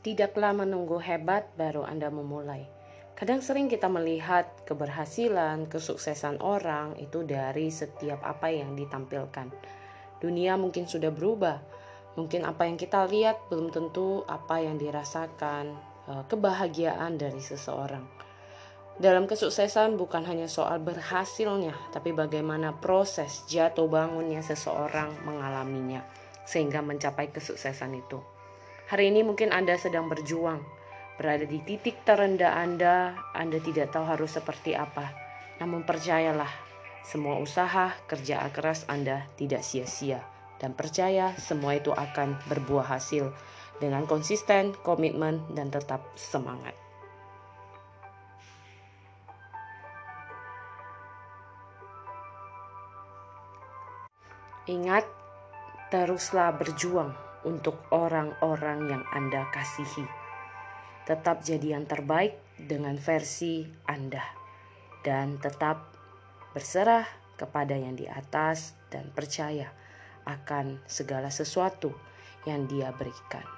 tidaklah menunggu hebat baru Anda memulai. Kadang sering kita melihat keberhasilan, kesuksesan orang itu dari setiap apa yang ditampilkan. Dunia mungkin sudah berubah, mungkin apa yang kita lihat belum tentu apa yang dirasakan, eh, kebahagiaan dari seseorang. Dalam kesuksesan bukan hanya soal berhasilnya, tapi bagaimana proses jatuh bangunnya seseorang mengalaminya sehingga mencapai kesuksesan itu. Hari ini mungkin Anda sedang berjuang, berada di titik terendah Anda, Anda tidak tahu harus seperti apa. Namun percayalah, semua usaha kerja keras Anda tidak sia-sia dan percaya semua itu akan berbuah hasil dengan konsisten, komitmen dan tetap semangat. Ingat, teruslah berjuang untuk orang-orang yang Anda kasihi. Tetap jadi yang terbaik dengan versi Anda, dan tetap berserah kepada yang di atas dan percaya akan segala sesuatu yang Dia berikan.